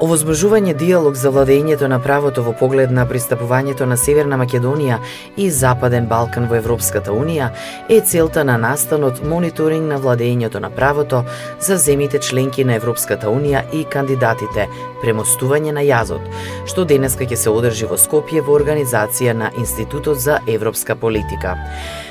Овозможување диалог за владењето на правото во поглед на пристапувањето на Северна Македонија и Западен Балкан во Европската Унија е целта на настанот мониторинг на владењето на правото за земите членки на Европската Унија и кандидатите, премостување на јазот, што денеска ќе се одржи во Скопје во организација на Институтот за европска политика.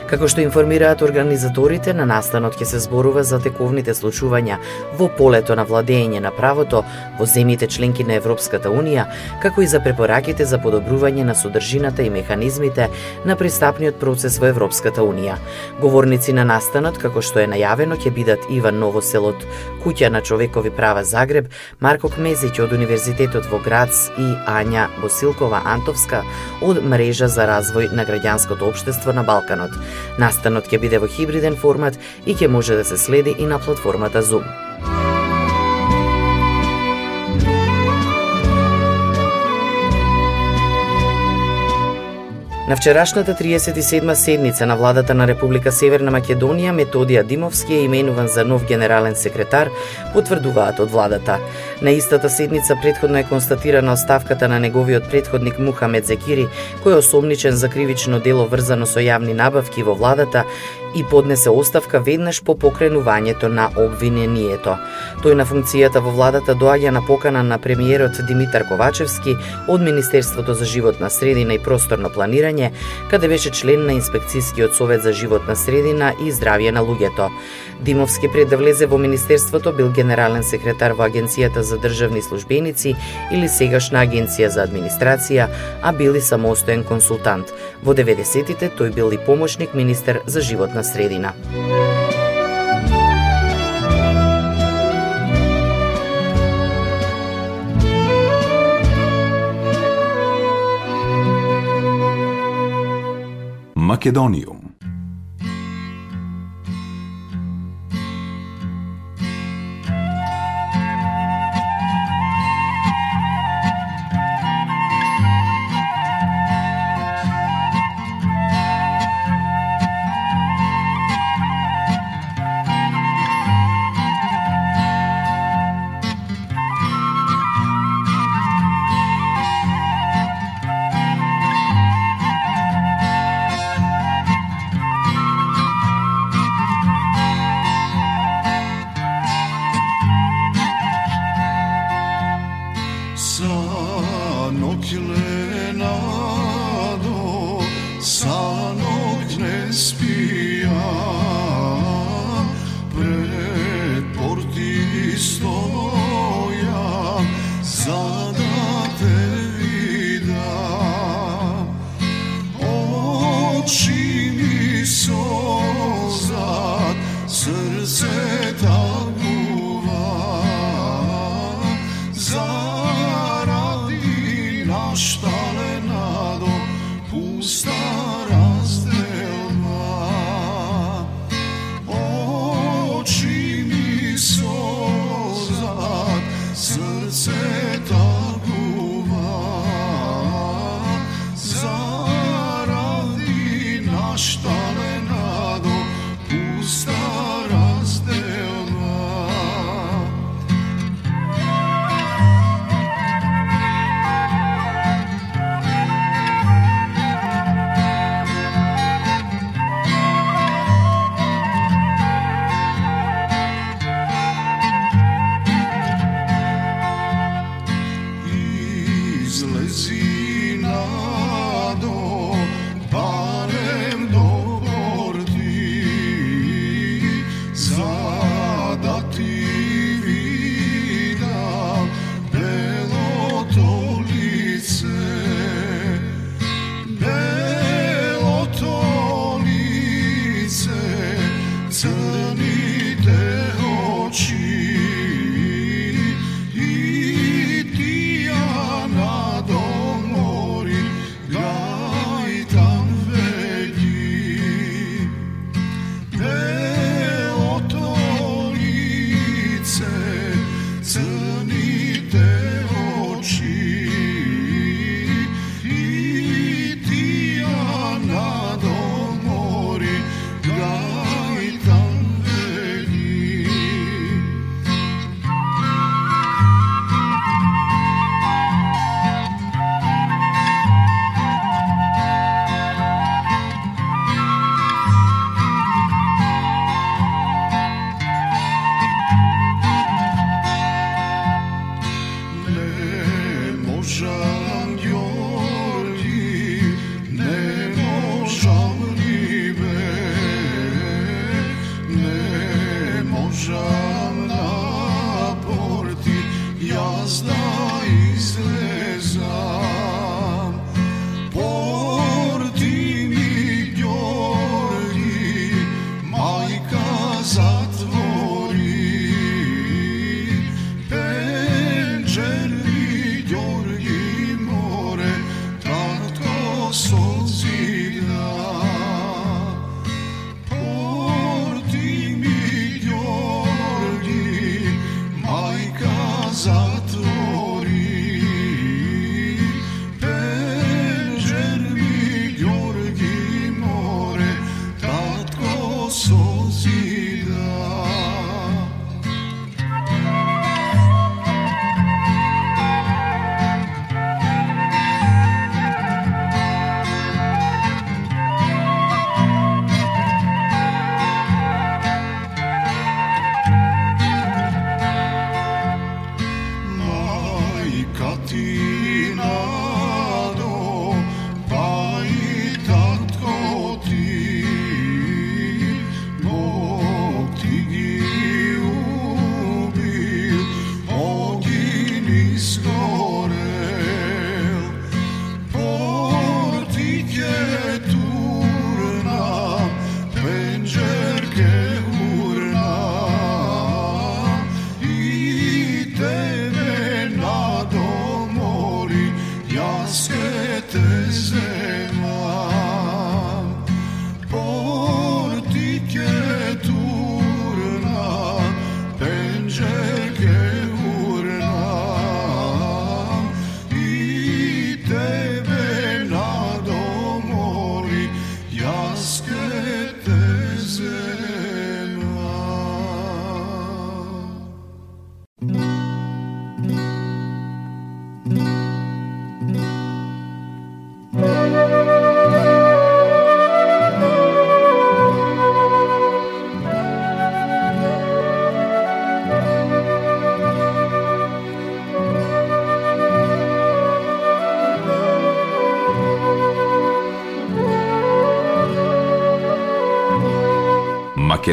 Како што информираат организаторите, на настанот ќе се зборува за тековните случувања во полето на владење на правото во земјите членки на Европската Унија, како и за препораките за подобрување на содржината и механизмите на пристапниот процес во Европската Унија. Говорници на настанот, како што е најавено, ќе бидат Иван Новоселот, Куќа на човекови права Загреб, Марко Кмезиќ од Универзитетот во Грац и Ања Босилкова Антовска од Мрежа за развој на граѓанското општество на Балканот. Настанот ќе биде во хибриден формат и ќе може да се следи и на платформата Zoom. На вчерашната 37 седница на владата на Република Северна Македонија Методија Димовски е именуван за нов генерален секретар, потврдуваат од владата. На истата седница предходно е констатирана оставката на неговиот предходник Мухамед Зекири, кој е осомничен за кривично дело врзано со јавни набавки во владата и поднесе оставка веднаш по покренувањето на обвинението. Тој на функцијата во владата доаѓа на покана на премиерот Димитар Ковачевски од Министерството за животна средина и просторно планирање, каде беше член на Инспекцијскиот совет за животна средина и здравје на луѓето. Димовски пред да влезе во Министерството бил генерален секретар во Агенцијата за државни службеници или сегашна Агенција за администрација, а бил и самостоен консултант. Во 90-тите тој бил и помошник министер за животна средина. Македониум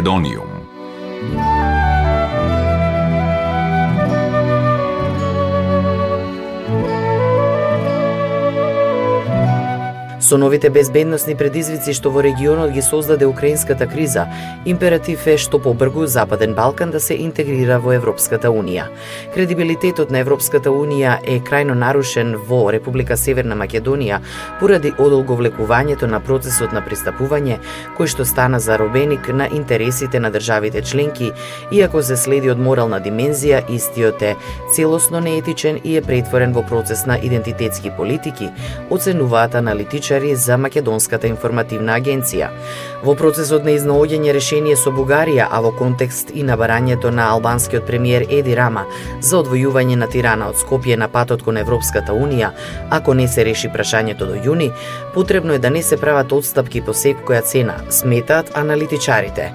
Македониум. Со новите безбедносни предизвици што во регионот ги создаде украинската криза, императив е што побргу Западен Балкан да се интегрира во Европската Унија. Кредибилитетот на Европската Унија е крајно нарушен во Република Северна Македонија поради одолговлекувањето на процесот на пристапување, кој што стана заробеник на интересите на државите членки, иако се следи од морална димензија, истиот е целосно неетичен и е претворен во процес на идентитетски политики, оценуваат аналитичар аналитичари за Македонската информативна агенција. Во процесот на изнаоѓање решение со Бугарија, а во контекст и набарањето на албанскиот премиер Еди Рама за одвојување на Тирана од Скопје на патот кон Европската Унија, ако не се реши прашањето до јуни, потребно е да не се прават одстапки по секоја цена, сметаат аналитичарите.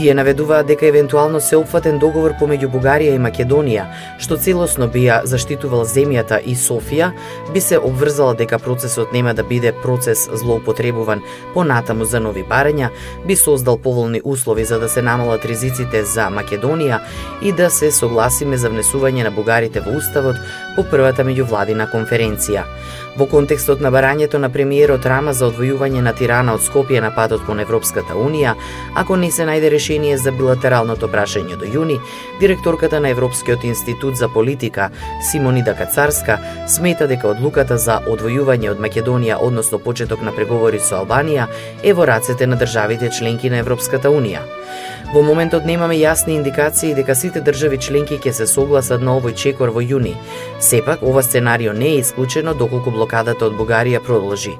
Тие наведуваат дека евентуално се опфатен договор помеѓу Бугарија и Македонија, што целосно би ја заштитувал земјата и Софија, би се обврзала дека процесот нема да биде процес злоупотребуван понатаму за нови барања, би создал поволни услови за да се намалат ризиците за Македонија и да се согласиме за внесување на бугарите во уставот по првата меѓувладина конференција. Во контекстот на барањето на премиерот Рама за одвојување на Тирана од Скопје на патот кон Европската Унија, ако не се најде решение за билатералното прашање до јуни, директорката на Европскиот институт за политика Симонида Кацарска смета дека одлуката за одвојување од Македонија, односно почеток на преговори со Албанија, е во рацете на државите членки на Европската Унија. Во моментот немаме јасни индикации дека сите држави членки ќе се согласат на овој чекор во јуни. Сепак, ова сценарио не е исклучено доколку блокадата од Бугарија продолжи.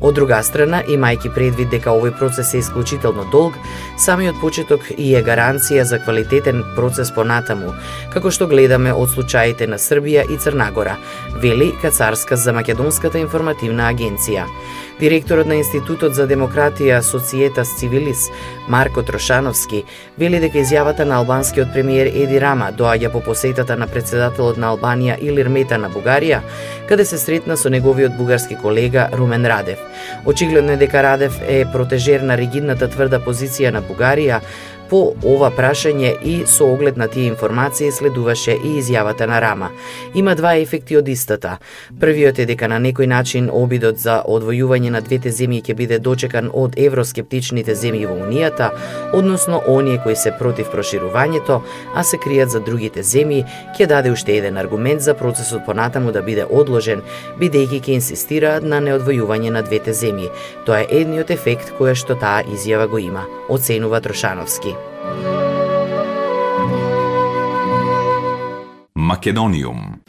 Од друга страна, имајќи предвид дека овој процес е исклучително долг, самиот почеток и е гаранција за квалитетен процес понатаму, како што гледаме од случаите на Србија и Црнагора, вели Кацарска за Македонската информативна агенција. Директорот на Институтот за демократија Социетас Цивилис, Марко Трошановски, вели дека изјавата на албанскиот премиер Еди Рама доаѓа по посетата на председателот на Албанија Илир Мета на Бугарија, каде се сретна со неговиот бугарски колега Румен Радев. Очигледно е дека Радев е протежер на ригидната тврда позиција на Бугарија, По ова прашање и со оглед на тие информации следуваше и изјавата на Рама. Има два ефекти од истата. Првиот е дека на некој начин обидот за одвојување на двете земји ќе биде дочекан од евроскептичните земји во Унијата, односно оние кои се против проширувањето, а се кријат за другите земји, ќе даде уште еден аргумент за процесот понатаму да биде одложен, бидејќи ќе инсистираат на неодвојување на двете земји. Тоа е едниот ефект која што таа изјава го има, оценува Трошановски. Македониум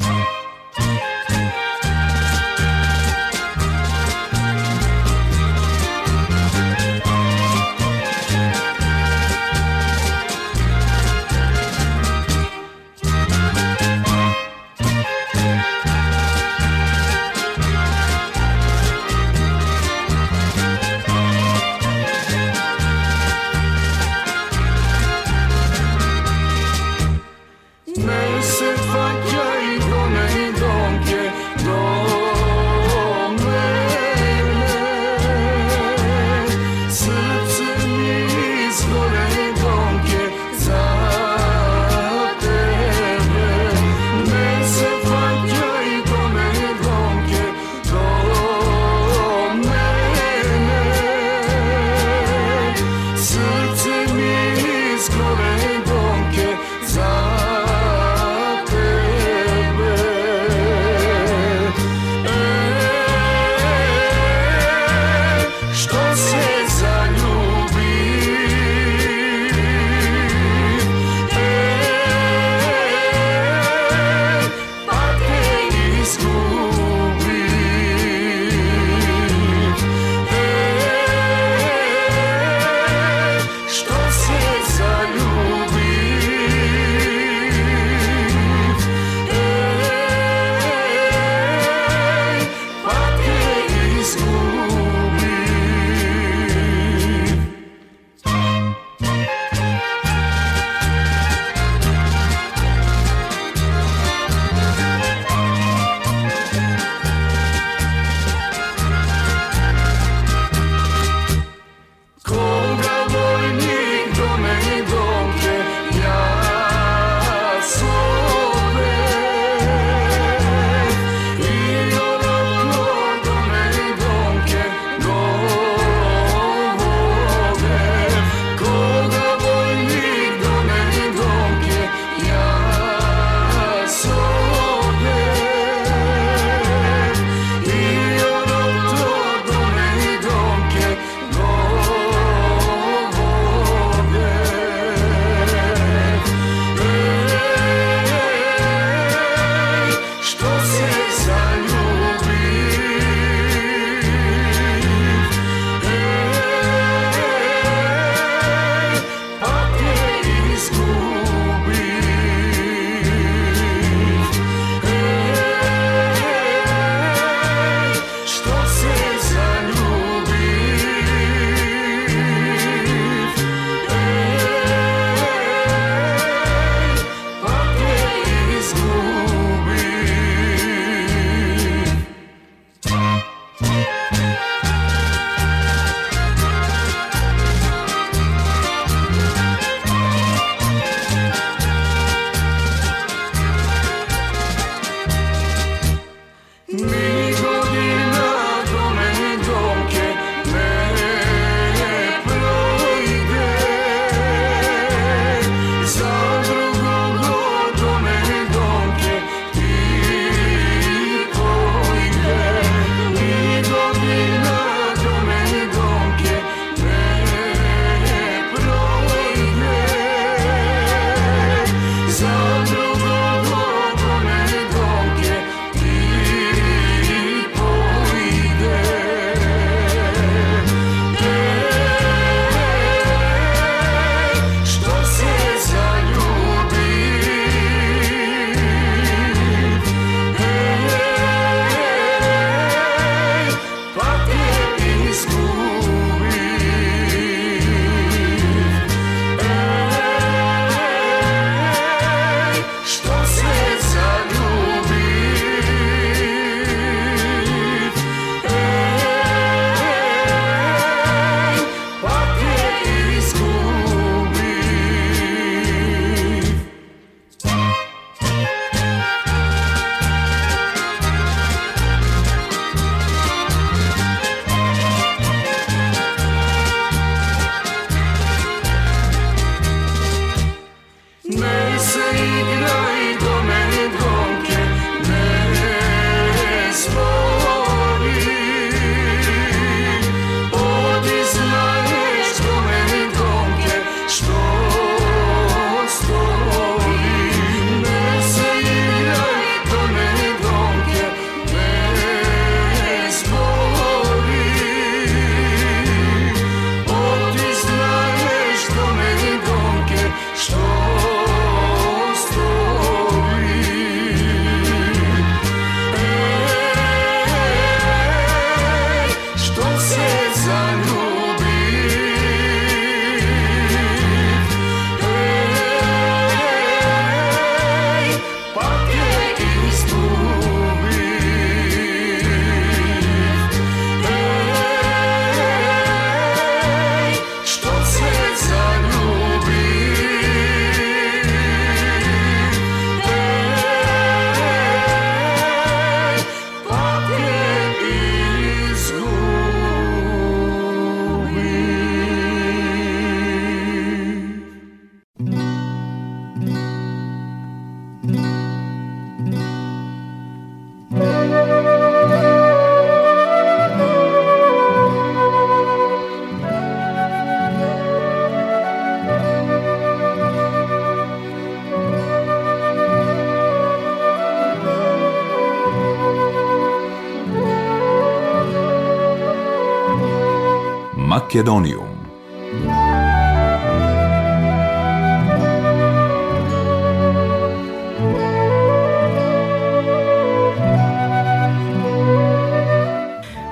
Македониум.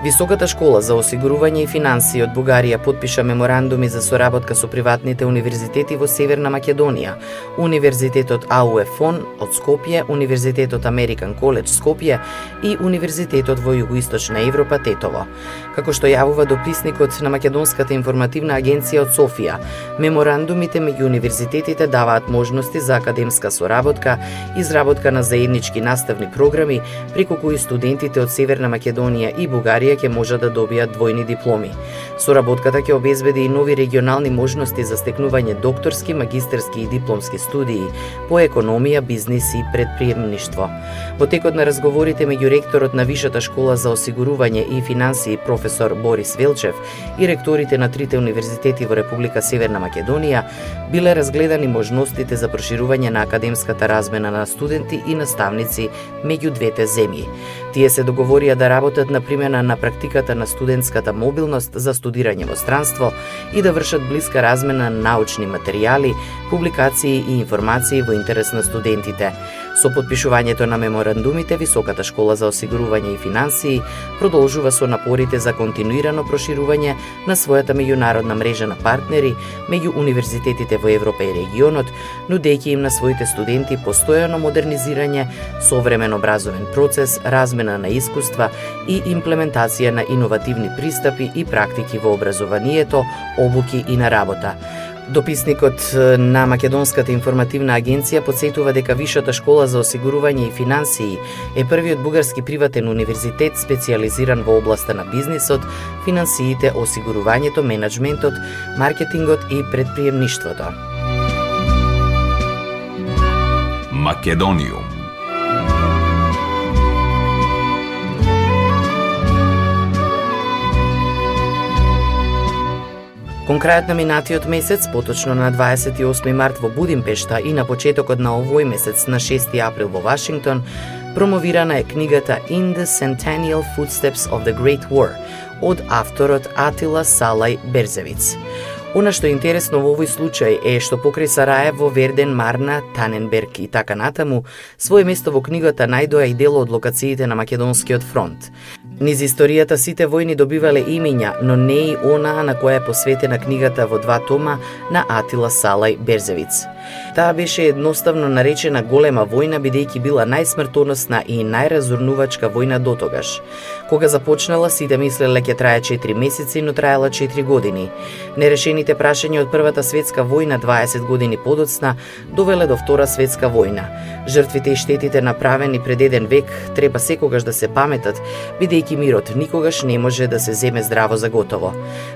Високата школа за осигурување и финансии од Бугарија подпиша меморандуми за соработка со приватните универзитети во Северна Македонија, Универзитетот АУЕФОН од Скопје, Универзитетот Американ Коледж Скопје и Универзитетот во Југоисточна Европа Тетово. Како што јавува дописникот на Македонската информативна агенција од Софија, меморандумите меѓу универзитетите даваат можности за академска соработка, изработка на заеднички наставни програми, преку кои студентите од Северна Македонија и Бугарија ќе можат да добијат двојни дипломи. Соработката ќе обезбеди и нови регионални можности за стекнување докторски, магистерски и дипломски студии по економија, бизнис и предприемништво. Во текот на разговорите меѓу ректорот на Вишата школа за осигурување и финансии професор Борис Велчев и ректорите на трите универзитети во Република Северна Македонија биле разгледани можностите за проширување на академската размена на студенти и наставници меѓу двете земји. Тие се договорија да работат на примена на практиката на студентската мобилност за студирање во странство и да вршат блиска размена на научни материјали, публикации и информации во интерес на студентите. Со подпишувањето на меморандумите, Високата школа за осигурување и финансии продолжува со напорите за континуирано проширување на својата меѓународна мрежа на партнери меѓу универзитетите во Европа и регионот, нудејќи им на своите студенти постојано модернизирање, современ образовен процес, размена на искуства и имплементација на иновативни пристапи и практики во образованието, обуки и на работа. Дописникот на Македонската информативна агенција подсетува дека Вишата школа за осигурување и финансии е првиот бугарски приватен универзитет специализиран во областа на бизнисот, финансиите, осигурувањето, менеджментот, маркетингот и предприемништвото. Македониум Кон крајот на минатиот месец, поточно на 28 март во Будимпешта и на почетокот на овој месец на 6 април во Вашингтон, промовирана е книгата In the Centennial Footsteps of the Great War од авторот Атила Салај Берзевиц. Она што е интересно во овој случај е што покрај Сараево, Верден, Марна, Таненберг и така натаму, своје место во книгата најдоа и дело од локациите на Македонскиот фронт. Низ историјата сите војни добивале имиња, но не и онаа на која е посветена книгата во два тома на Атила Салај Берзевиц. Таа беше едноставно наречена голема војна бидејќи била најсмртоносна и најразурнувачка војна дотогаш. Кога започнала, сите мислеле ќе трае 4 месеци, но траела 4 години. Нерешените прашања од Првата светска војна 20 години подоцна довеле до Втора светска војна. Жртвите и штетите направени пред еден век треба секогаш да се паметат, бидејќи мирот никогаш не може да се земе здраво за готово.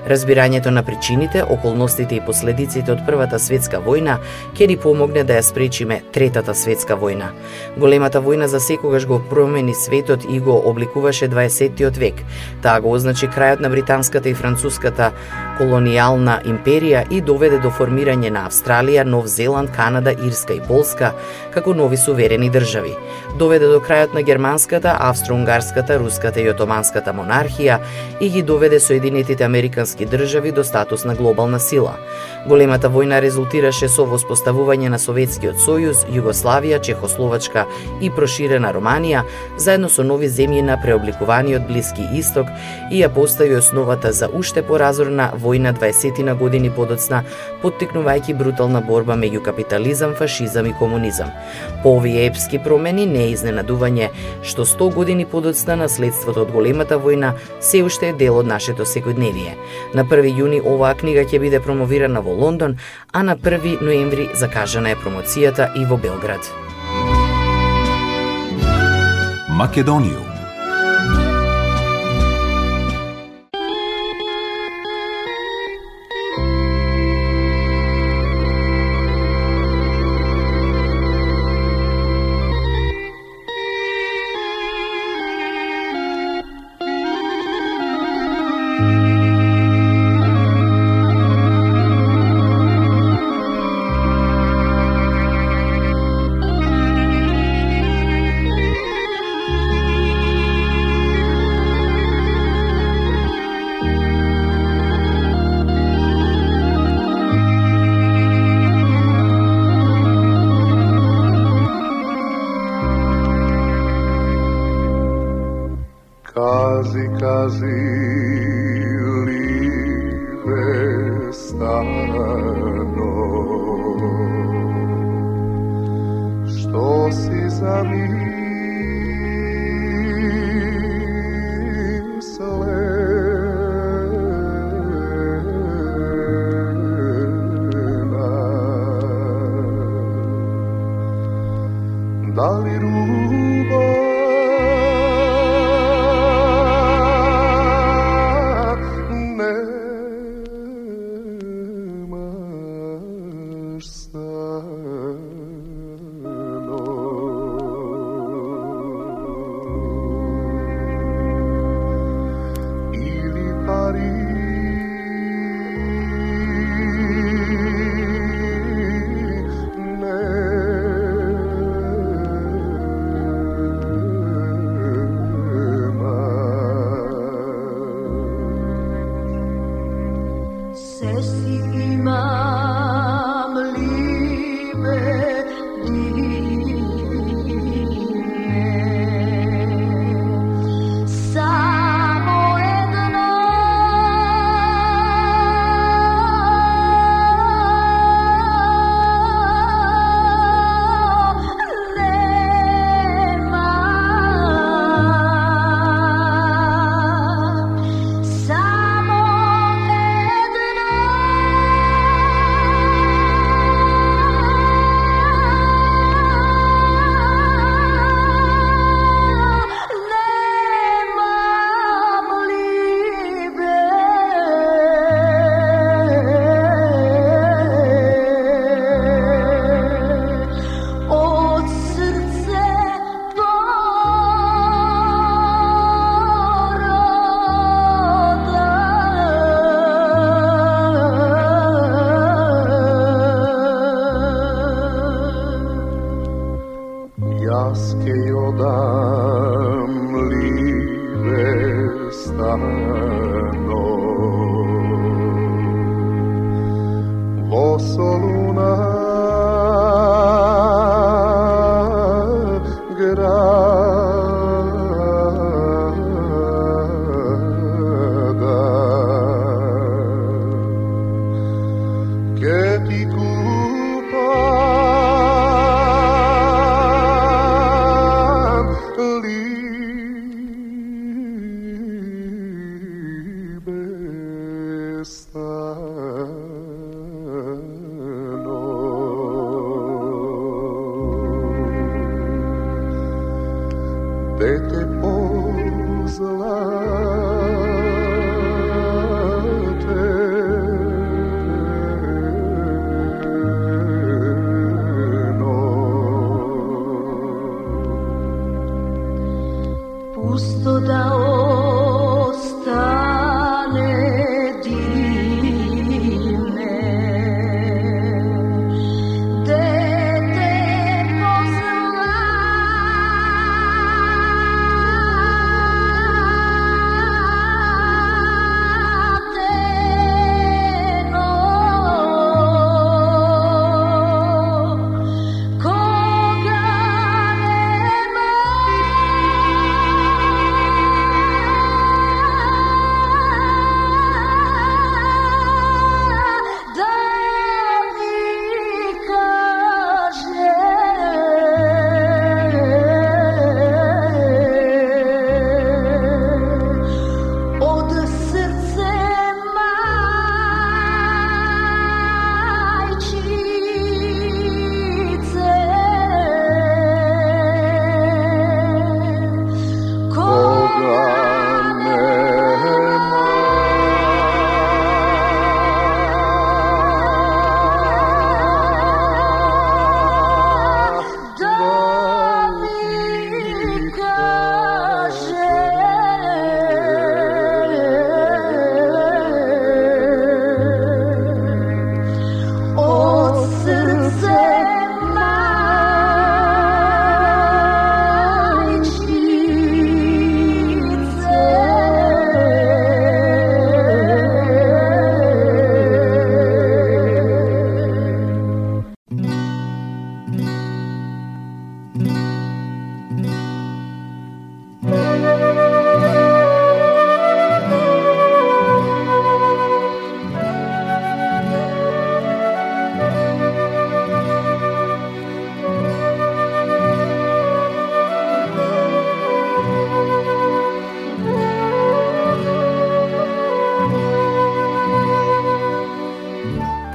Разбирањето на причините, околностите и последиците од Првата светска војна ќе ни помогне да ја спречиме Третата светска војна. Големата војна за секогаш го промени светот и го обликуваше 20 век. Таа го означи крајот на британската и француската колонијална империја и доведе до формирање на Австралија, Нов Зеланд, Канада, Ирска и Полска како нови суверени држави. Доведе до крајот на германската, австро-унгарската, руската и отоманската монархија и ги доведе Соединетите Американски држави до статус на глобална сила. Големата војна резултираше со воспоставување на Советскиот сојуз, Југославија, Чехословачка и проширена Романија, заедно со нови земји на преобликуваниот Блиски Исток и ја постави основата за уште поразорна војна 20 на години подоцна, поттикнувајќи брутална борба меѓу капитализам, фашизам и комунизам. По овие епски промени не е изненадување што 100 години подоцна наследството од големата војна се уште е дел од нашето секојдневие. На 1 јуни оваа книга ќе биде промовирана во Лондон, а на 1 ноември закажана е промоцијата и во Белград. Македонијум